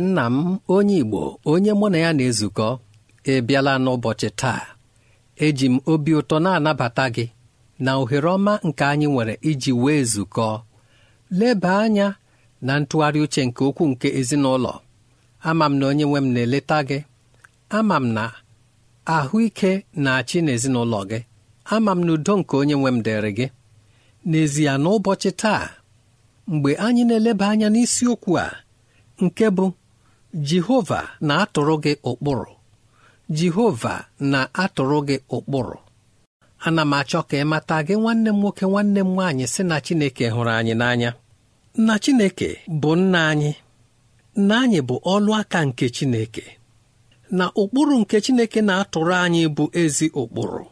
Nwanna m onye Igbo onye mụ na ya na-ezukọ ebiala n'ụbọchị taa. Eji m obi ụtọ na-anabata gị na ohere ọma nke anyị nwere iji wee zukọ. Leba anya na ntụgharị uche nke okwu nke ezinụlọ. Ama m na onye nwe m na-eleta gị. Ama m na ahụike na-achị n'ezinụlọ gị. Ama m na udo nke onye nwe m dịrị gị. N'ezie n'ụbọchị taa mgbe anyị na-eleba anya n'isiokwu a nke bụ Jehova na-atụrụ gị ụkpụrụ. Jehova na-atụrụ gị ụkpụrụ. Ana m achọ ka ị mata gị nwanne m nwoke nwanne m nwaanyị sị na Chineke hụrụ anyị n'anya. Nna Chineke bụ nna anyị. Nna anyị bụ ọlụ aka nke Chineke. Na ụkpụrụ nke Chineke na-atụrụ anyị bụ ezi ụkpụrụ.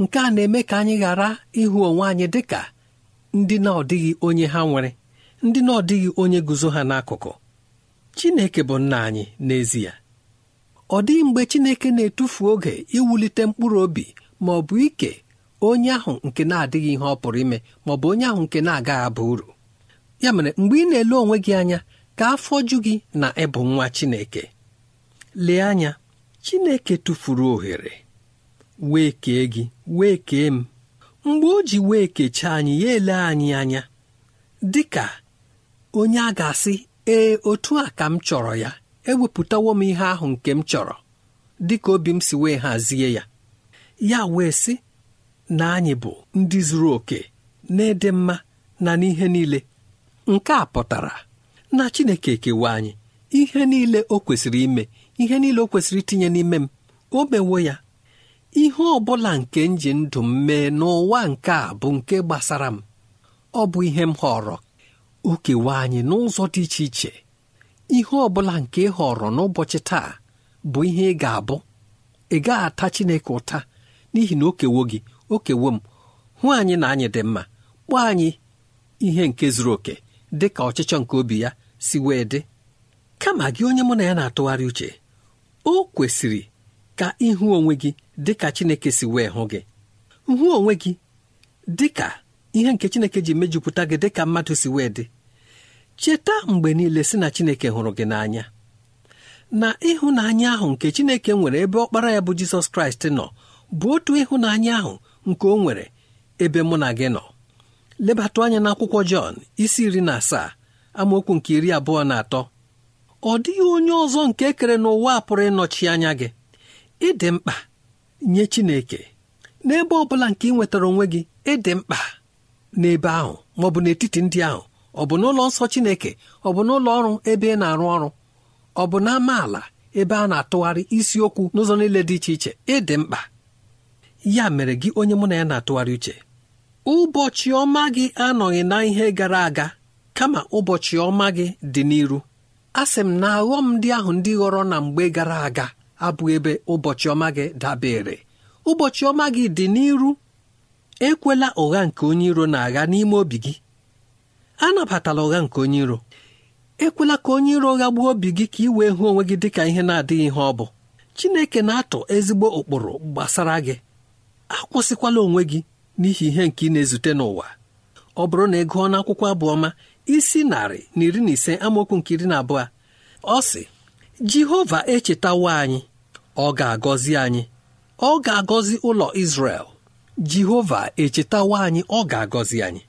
Nke a na-eme ka anyị ghara ịhụ onwe anyị dị ka ndị na-ọdịghị onye ha nwere ndị na ọdịghị onye guzo ha n'akụkụ. Chineke bụ nna anyị n'ezie. Ọ dịghị mgbe Chineke na-etufu oge iwulite mkpụrụ obi ma ọ bụ ike onye ahụ nke na-adịghị ihe ọ pụrụ ime ma ọ bụ onye ahụ nke na-agaghị aba uru. Ya mere mgbe ị na-ele onwe gị anya ka afọ ju gị na ịbụ nwa Chineke. Lee anya Chineke tụfuru ohere. Wee kee gị wee kee m. Mgbe o ji wee kechaa anyị ya ele anyị anya dị ka onye a ga-asị ee otu a ka m chọrọ ya. Ewepụtawo m ihe ahụ nke m chọrọ dị ka obi m si wee hazie ya. Ya wee sị na anyị bụ ndị zuru oke na-ede mma na n'ihe niile. Nke a pụtara na Chineke ekewa anyị. Ihe niile o kwesịrị ime ihe niile o kwesịrị itinye n'ime m o mewo ya. Ihe ọ bụla nke m ji ndụ m mee n'ụwa nke a bụ nke gbasara m. Ọ bụ ihe m họrọ o anyị n'ụzọ dị iche iche ihe ọ bụla nke ị họrọ n'ụbọchị taa bụ ihe ị ga-abụ. Ị gaghị ata Chineke ụta n'ihi na o kewo gị o kewo m. Hụ anyị na anyị dị mma. Kpọọ anyị ihe nke zuru oke dị ka ọchịchọ nke obi ya si wee dị. Kama gị onye mụ na ya na-atụgharị uche o kwesịrị ka ịhụ onwe gị dị ka Chineke si wee hụ gị. Hụ onwe gị dị ka ihe nke Chineke ji mejupụta gị dị ka mmadụ si wee dị. Cheta mgbe niile si na Chineke hụrụ gị n'anya. Na ịhụnanya ahụ nke Chineke nwere ebe ọkpara ya bụ Jizọs Kraịst nọ bụ otu ịhụnanya ahụ nke o nwere ebe mụ na gị nọ. Lebatụ anya n'akwụkwọ Jọn isi iri na asaa amaokwu nke iri abụọ na atọ. Ọ dịghị onye ọzọ nke ekere n'ụwa pụrụ ịnọchi anya gị. Ịdị mkpa nye Chineke. N'ebe ọ bụla nke ị nwetara onwe gị ịdị mkpa. N'ebe ahụ ma ọ bụ n'etiti ndị ahụ. Ọ bụ n'ụlọ nsọ Chineke ọ bụ n'ụlọ ọrụ ebe ị na-arụ ọrụ. Ọ bụ n'amaala ebe a na-atụgharị isiokwu n'ụzọ niile dị iche iche. Ịdị mkpa. Ya mere gị onye mụ na ya na-atụgharị uche ụbọchị ọma gị anọghị na ihe gara aga kama ụbọchị ọma gị dị n'iru. Asị m na aghọm ndị ahụ ndị ghọrọ na mgbe gara aga abụ ebe ụbọchị ọma gị dabere ụbọchị ọma gị dị n'iru ekwela ụgha nke onye iro na-agha n'ime obi gị. Anabatala ụgha nke onye iro. Ekwela ka onye iro gbuo obi gị ka ị wee hụ onwe gị dịka ihe na-adịghị ihe ọ bụ. Chineke na-atụ ezigbo ụkpụrụ gbasara gị. Akwụsịkwala onwe gị n'ihi ihe nke ị na-ezute n'ụwa. Ọ bụrụ na ị gụọ n'akwụkwọ abụọma isi narị na iri na ise amaokwu nke iri na abụọ ọ sị Jehova echetawo anyị. Ọ ga-agọzi anyị. Ọ ga-agọzi ụlọ Izrel Jehova echetawo anyị ọ ga-agọzi anyị.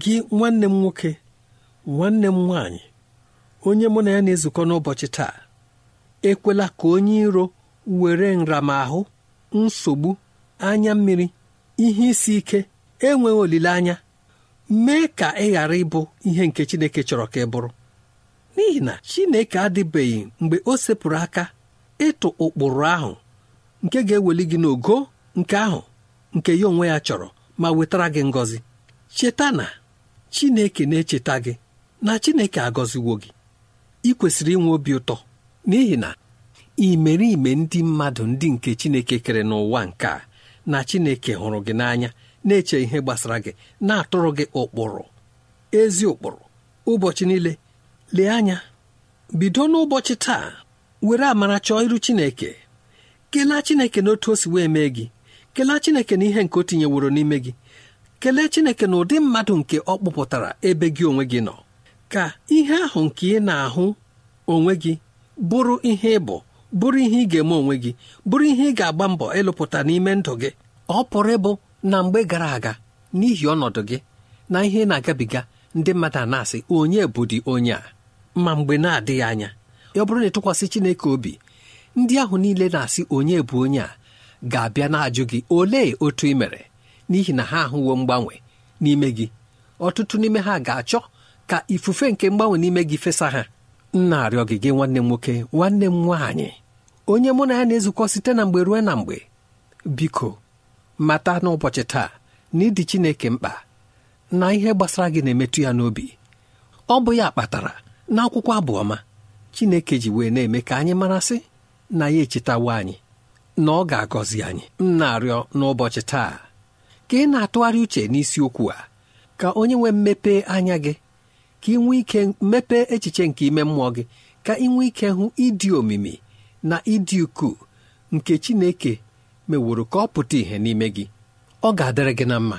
Gị nwanne m nwoke nwanne m nwaanyị onye mụ na ya na-ezukọ n'ụbọchị taa ekwela ka onye iro were nramahụ nsogbu anya mmiri ihe isi ike enweghị olileanya mee ka ị ghara ịbụ ihe nke Chineke chọrọ ka ị bụrụ. N'ihi na Chineke adịbeghị mgbe o sepụrụ aka ịtụ ụkpụrụ ahụ nke ga-eweli gị n'ogo nke ahụ. Nke ya onwe ya chọrọ ma wetara gị ngọzi. Cheta na Chineke na-echeta gị na Chineke agọziwo gị. Ị kwesịrị inwe obi ụtọ n'ihi na imerime ndị mmadụ ndị nke Chineke kere n'ụwa nke a na Chineke hụrụ gị n'anya na-eche ihe gbasara gị na-atụrụ gị ụkpụrụ. Ezi ụkpụrụ. Ụbọchị niile lee anya. Bido n'ụbọchị taa were amara chọọ iru Chineke. Kelee Chineke n'otu o si wee mee gị. Kelee Chineke na ihe nke o tinyeworo n'ime gị. Kelee Chineke na ụdị mmadụ nke ọ kpụpụtara ebe gị onwe gị nọ. Ka ihe ahụ nke ị na-ahụ onwe gị bụrụ ihe ịbụ bụrụ ihe ị ga-eme onwe gị bụrụ ihe ị ga-agba mbọ ịlụpụta n'ime ndụ gị. Ọ pụrụ ịbụ na mgbe gara aga n'ihi ọnọdụ gị na ihe na-agabiga ndị mmadụ a na-asị onye bụdị onye a? Ma mgbe na-adịghị anya ọ bụrụ na ịtụkwasị Chineke obi ndị ahụ niile na-asị onye bụ onye a? Ga-abịa na-ajụ gị olee otu ị mere n'ihi na ha ahụwo mgbanwe n'ime gị? Ọtụtụ n'ime ha ga-achọ ka ifufe nke mgbanwe n'ime gị fesa ha. M na-arịọ gị gị nwanne m nwoke nwanne m nwaanyị onye mụ na ya na-ezukọ site na mgbe ruo na mgbe biko mata n'ụbọchị taa na ịdị Chineke mkpa na ihe gbasara gị na-emetụ ya n'obi. Ọ bụ ya kpatara n'akwụkwọ abụọma Chineke ji wee na-eme ka anyị marasị na ya echetawo anyị. Na ọ ga-agọzi anyị. M na-arịọ n'ụbọchị taa ka ị na-atụgharị uche n'isiokwu a. Ka onye nwee mmepe anya gị ka ị nwee ike mepee echiche nke ime mmụọ gị ka ị nwee ike hụ ịdị omimi na ịdị ukwuu nke Chineke meworo ka ọ pụta ìhè n'ime gị. Ọ ga-adịrị gị na mma.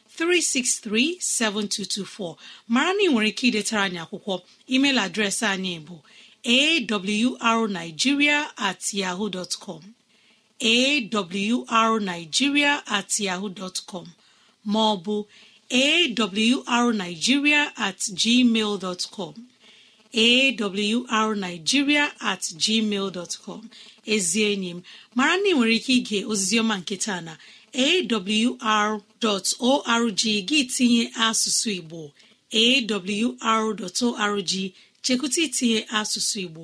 363-7224 mara na ị nwere ike idetara anyị akwụkwọ. Email adreesị anyị bụ awrnigeria at yahoo dot com. At yahoo dot com. Ma ọ at gmail dot com. Awrnigeria at gmail com. Ezi enyi m mara na ị nwere ike ige oziziọma nke taa na awr.org gị tinye asụsụ igbo. Awr.org chekwụta itinye asụsụ igbo.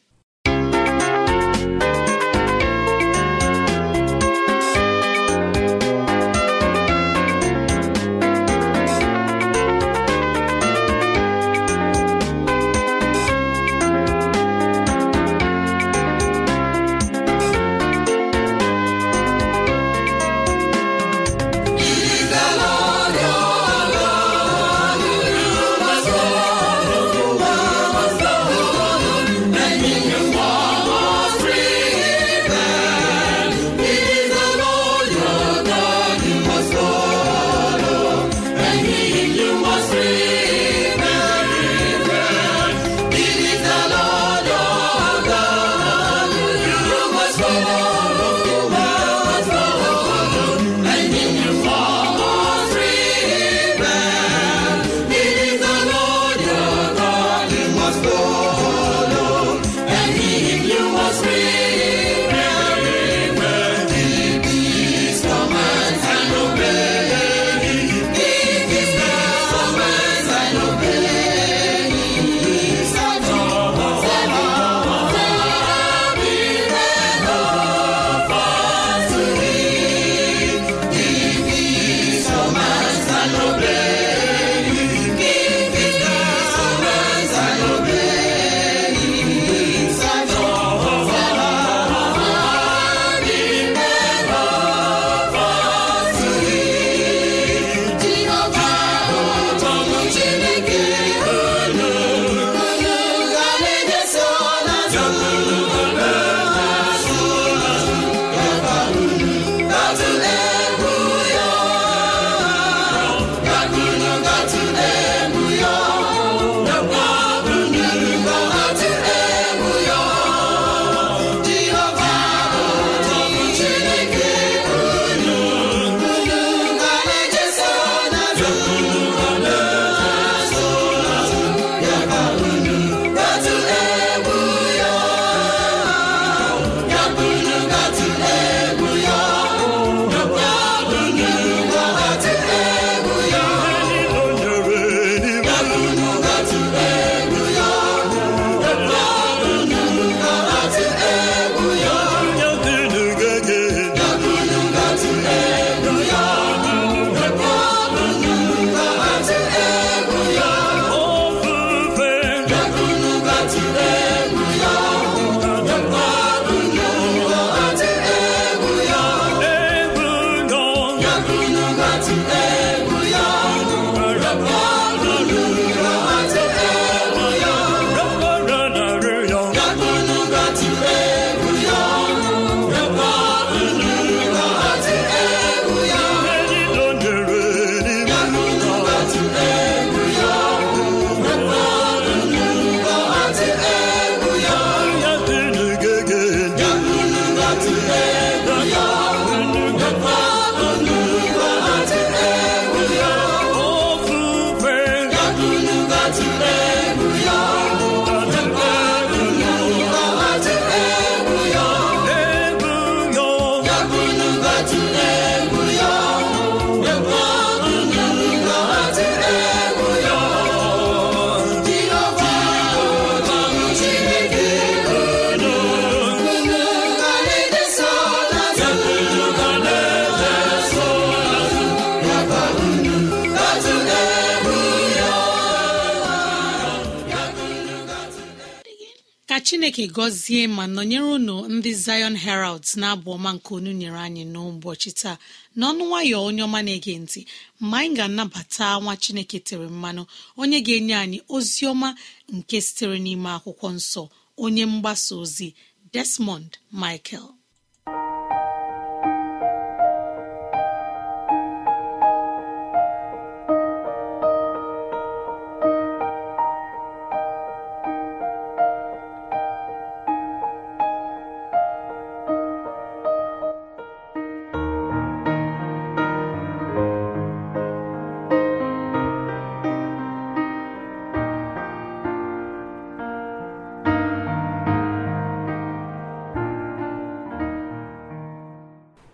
Chineke gọzie ma nọnyere unu ndị zion heralds na-abụ ọma nke unu nyere anyị n'ụbọchị taa. N'ọnụ nwayọ onye ọma na-ege ntị mgbe anyị ga-anabata nwa chineke tere mmanụ onye ga-enye anyị ozi ọma nke sitere n'ime akwụkwọ nsọ onye mgbasa ozi desmond michael.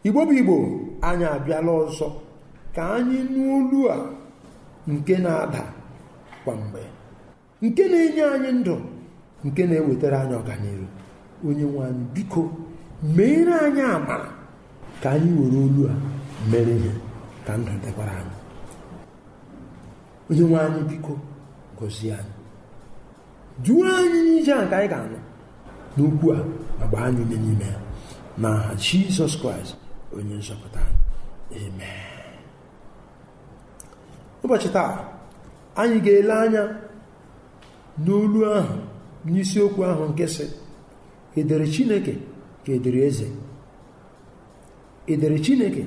Igbo bụ igbo anyị abịala ọzọ. Ka anyị nụ olu a nke na-ada kwa mgbe nke na-enye anyị ndụ nke na-ewetara anyị ọganihu. Onye nwe anyị biko meere anyị amara ka anyị were olu a mere ihe ka ndụ dịkwara anyị. Onye nwe anyị biko gọzie anyị. Duo anyị n'ije a nke anyị ga-anụ. N'okwu a ma gbaa anyị ume n'ime ya. N'aha jizọs kraịst. Onye nzọpụta. Amen. Ụbọchị taa anyị ga-ele anya n'olu ahụ n'isiokwu ahụ nke sị edere chineke ka edere eze? Edere chineke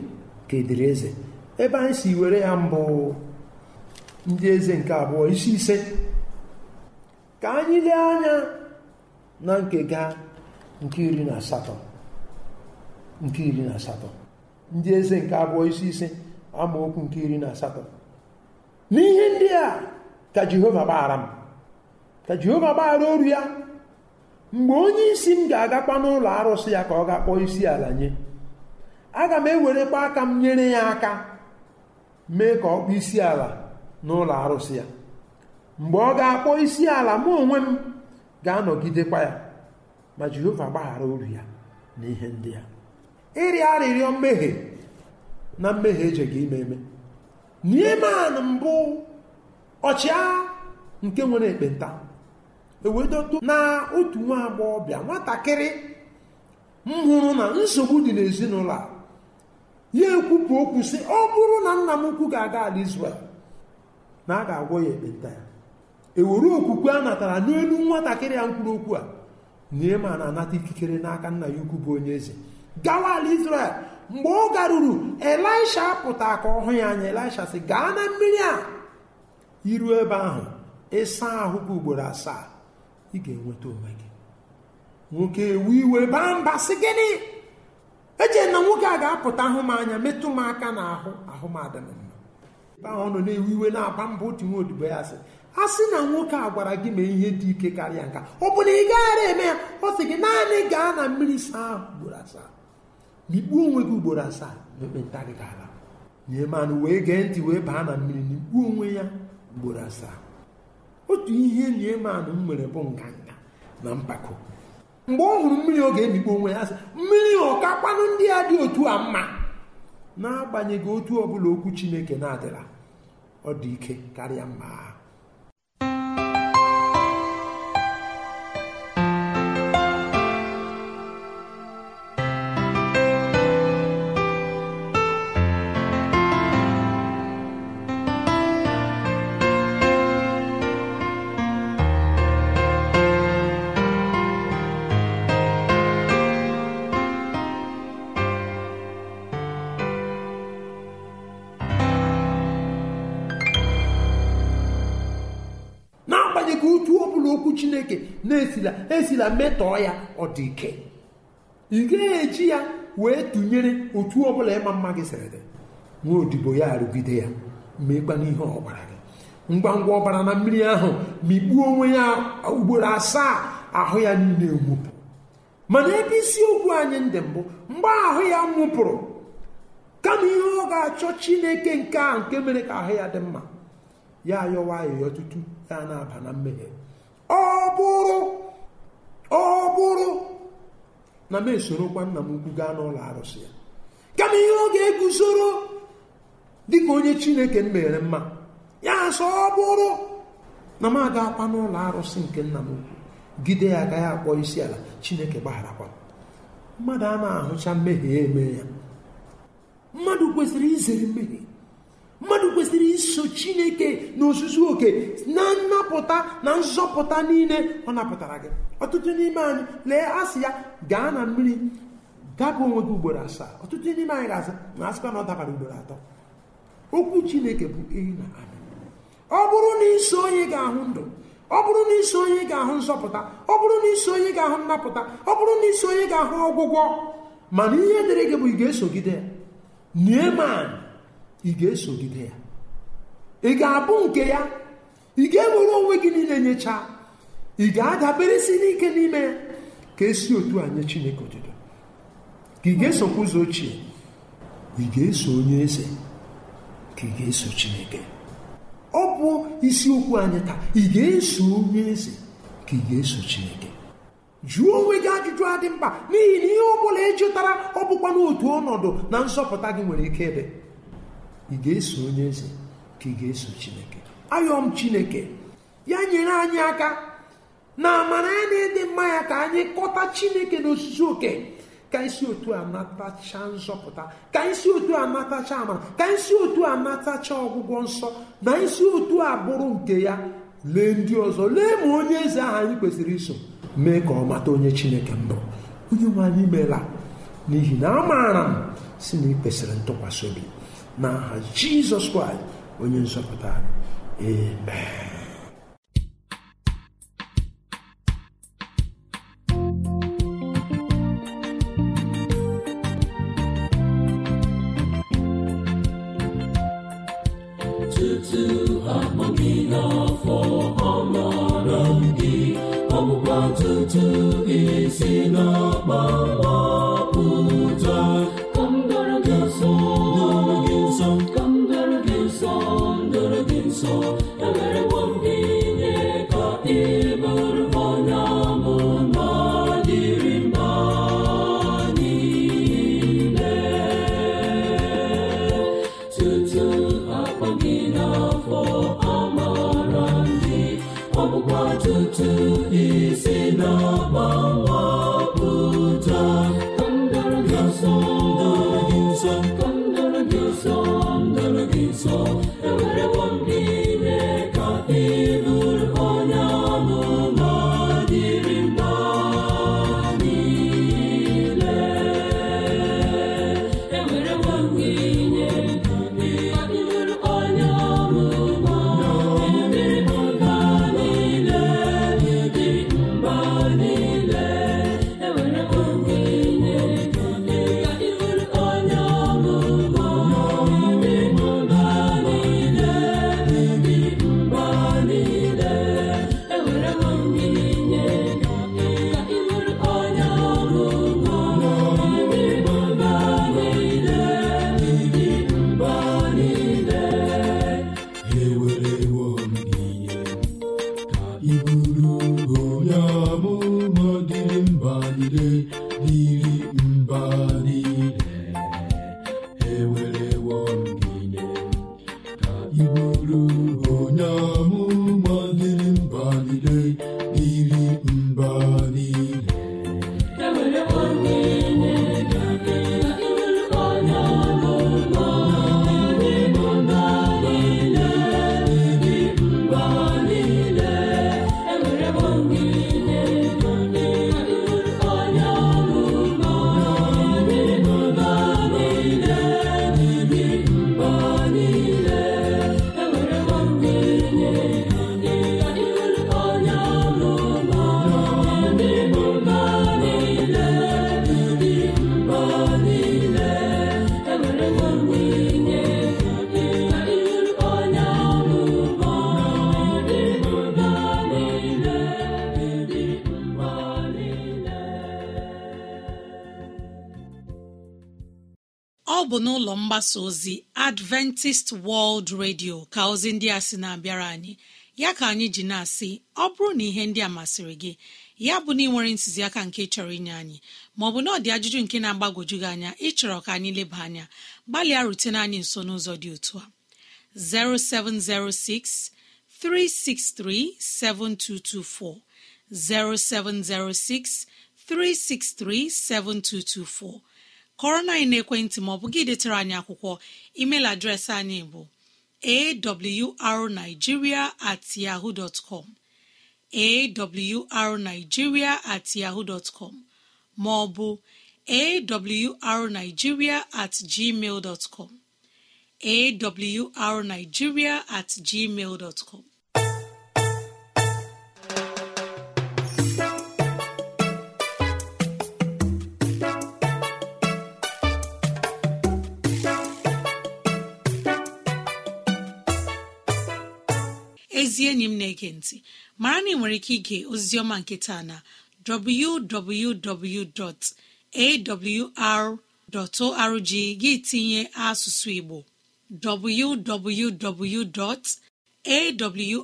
ka edere eze? Ebe anyị si were ya mbụ ndị eze nke abụọ isi ise ka anyị lee anya na nkega nke iri na asatọ. Nke iri na asatọ. Ndị eze nke abụọ isi ise amaokwu nke iri na asatọ. N'ihe ndị a ka jehova gbaghara m. Ka jehova gbaghara oru ya. Mgbe onye isi m ga-agakwa n'ụlọ arụsị ya ka ọ ga-akpọ isi ala nye. Aga m ewerekwa aka m nyere ya aka mee ka ọ kpọọ isi ala n'ụlọ arụsị ya. Mgbe ọ ga-akpọ isi ala mụ onwe m ga-anọgidekwa ya. Ma jehova gbaghara oru ya na ihe ndị a. Ịrịọ arịrịọ mmehie. Na mmehie ejeghị ime eme. Nieman mbụ ọchịagha nke nwere ekpenta. Ewedoto na otu nwa agbọghọbịa nwatakịrị m hụrụ na nsogbu dị n'ezinụlọ a ya ekwupụ okwu sị ọ bụrụ na nna m ukwu ga-aga ala Izrel na a ga-agwọ ya ekpenta ya. Ewere okwukwe a natara n'elu nwatakịrị ya mkpụrụ okwu a Neeman na-anata ikikere n'aka nna ya ukwu bụ onye eze. Gawa ala Izrel! Mgbe ọ garuru Elisha pụta ka ọ hụ ya anya. Elisha sị gaa na mmiri a iru ebe ahụ. Ịsa ahụ gị ugboro asaa. Ị ga-enweta onwe gị. Nwoke ewu iwe baa mba sị gịnị? Eche na nwoke a ga-apụta hụ m anya metụ m aka n'ahụ ahụ adị m mma. Ebe ahụ ọ nọ na-ewu iwe na-aba mba otu nwa odibo ya sị a sị na nwoke a gwara gị mee ihe dị ike karịa nka ọ bụ na ị gaghara eme ya? Ọ sị gị naanị gaa na mmiri saa ahụ ugboro asaa. Mikpuo onwe gị ugboro asaa na ekpenta gị ga-ala Neeman wee gee ntị wee baa na mmiri mikpuo onwe ya ugboro asaa. Otu ihe Neeman nwere bụ nganga na mpako. Mgbe ọ hụrụ mmiri ọ ga-emikpo onwe ya sị mmiri ọkakwanụ ndị a dị otu a mma. N'agbanyeghị otu ọbụla okwu Chineke na-adịla ọ dị ike karịa mma. Ha n'agbanyeghị otu ọbụla okwu chineke na-esila esila metọọ ya ọ dị ike. Ị gaghị eji ya wee tụnyere otu ọbụla ịma mma gị sịrị dị. Nwa odibo ya arụgide ya meekwa n'ihe ọ gị. Ngwa ngwa ọ bara na mmiri ahụ mikpuo onwe ya ugboro asaa ahụ ya niile enwupụ mana ebe isiokwu anyị ndị mbụ mgbe ahụ ya nwụpụrụ kama ihe ọ ga-achọ chineke nke a nke mere ka ahụ ya dị mma. Ya ayọwa ayọyọ tutu ya na-aba na mmehie ọ bụrụ ọ bụrụ na m esorokwa nna m ukwu gaa n'ụlọ arụsị ya. Kama ihe ọ ga-eguzoro dịka onye chineke m mere mma. Ya sọ ọ bụrụ na m agakwa n'ụlọ arụsị nke nna m ukwu. Gide ya agaghị akpọ isi ala. Chineke gbagharakwa mmadụ a na-ahụcha mmehie eme ya. Mmadụ kwesịrị izere mmehie mmadụ kwesịrị iso chineke na ozuzu oke na nnapụta na nzọpụta niile ọ napụtara gị. Ọtụtụ n'ime anyị lee asị ya gaa na mmiri daba onwe gị ugboro asaa. Ọtụtụ n'ime anyị ga-asị na asịkwa na ọ dabara ugboro atọ. Okwu chineke bụ ehi na anụ ọ bụrụ na iso onye ga-ahụ ndụ ọ bụrụ na iso onye ga-ahụ nzọpụta ọ bụrụ na iso onye ga-ahụ nnapụta ọ bụrụ na iso onye ga-ahụ ọgwụgwọ mana ihe dịrị gị bụ ị ga-esogide. Ya Neeman ị ga-esogide ya. Ị ga-abụ nke ya. Ị ga-ewere onwe gị niile nyechaa ị ga-adaberesi n'ike n'ime ya. Ka esi otu a nye Chineke otuto. Ka ị ga-esokwa ụzọ ochie. Ị ga-eso onye eze. Ka ị ga-eso chineke. Ọ bụ isiokwu anyị taa. Ị ga-eso onye eze. Ka ị ga-eso chineke. Jụọ onwe gị ajụjụ adị mkpa. N'ihi na ihe ọ bụla ịjụtara ọ bụkwa n'otu ọnọdụ na nzọpụta gị nwere ike ịdị. Ị ga-eso onye eze ka ị ga-eso chineke. Ayọ m chineke ya nyere anyị aka na amara ya na-ịdị mma ya ka anyị kọta chineke n'osisi oke. Ka anyị si otu a natacha nzọpụta ka anyị si otu a natacha amara ka anyị si otu a natacha ọgwụgwọ nsọ na anyị si otu a bụrụ nke ya. Lee ndị ọzọ lee ma onye eze ahụ anyị kwesịrị iso mee ka ọ mata onye chineke mbụ. Onye nwe anyị meela n'ihi na amaara m si na ị kwesịrị ntụkwasị obi. N'aha jizọs kraịst onye nzọpụta amen. Tutu isi n'ọkpọkpọ mgbasa ozi adventist world radio ka ozi ndị a sị na-abịara anyị. Ya ka anyị ji na-asị ọ bụrụ na ihe ndị a masịrị gị ya bụ na ị nwere ntụziaka nke chọrọ inye anyị maọbụ na ọ dị ajụjụ nke na-agbagwoju gị anya ịchọrọ ka anyị leba anya gbalịa rutene anyị nso n'ụzọ dị otu a. 0706 363 7224 0706 363 7224 kọrọ na anyị n'ekwentị maọbụ gị detara anyị akwụkwọ email adreesị anyị bụ awrnigeria at yahoo dot com. Awrnigeria at yahoo dot com. Maọbụ awrnigeria at gmail dot com. Awrnigeria at gmail dot ezi enyi m na-ege ntị mara na ị nwere ike ige oziọma nke taa na www.awr.org gị tinye asụsụ igbo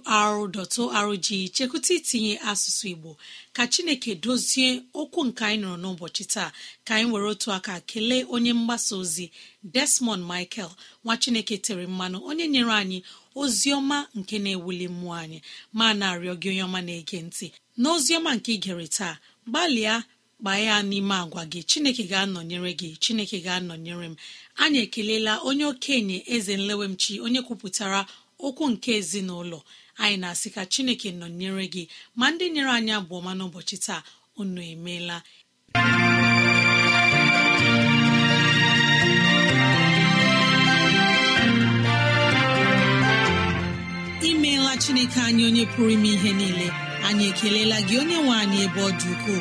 www.awr.org chekwụta itinye asụsụ igbo. Ka chineke dozie okwu nke anyị nọrọ n'ụbọchị taa. Ka anyị were otu aka kelee onye mgbasa ozi desmond michael nwa chineke tere mmanụ onye nyere anyị ozi ọma nke na-ewuli mmụọ anyị. Ma na-arịọ gị onye ọma na-ege ntị. N'ozi ọma nke ị gere taa gbalịa gbaa ya n'ime agwa gị. Chineke ga-anọnyere gị. Chineke ga-anọnyere m. Anyị ekelela onye okenye eze nlewemchi onye kwupụtara okwu nke ezinụlọ. Anyị na-asị ka chineke nọnyere gị ma ndị nyere anyị abụọma n'ụbọchị taa unu emeela. Imeela chineke anyị onye pụrụ ime ihe niile. Anyị ekelela gị onye nwe anyị ebe ọ dị ukwuu.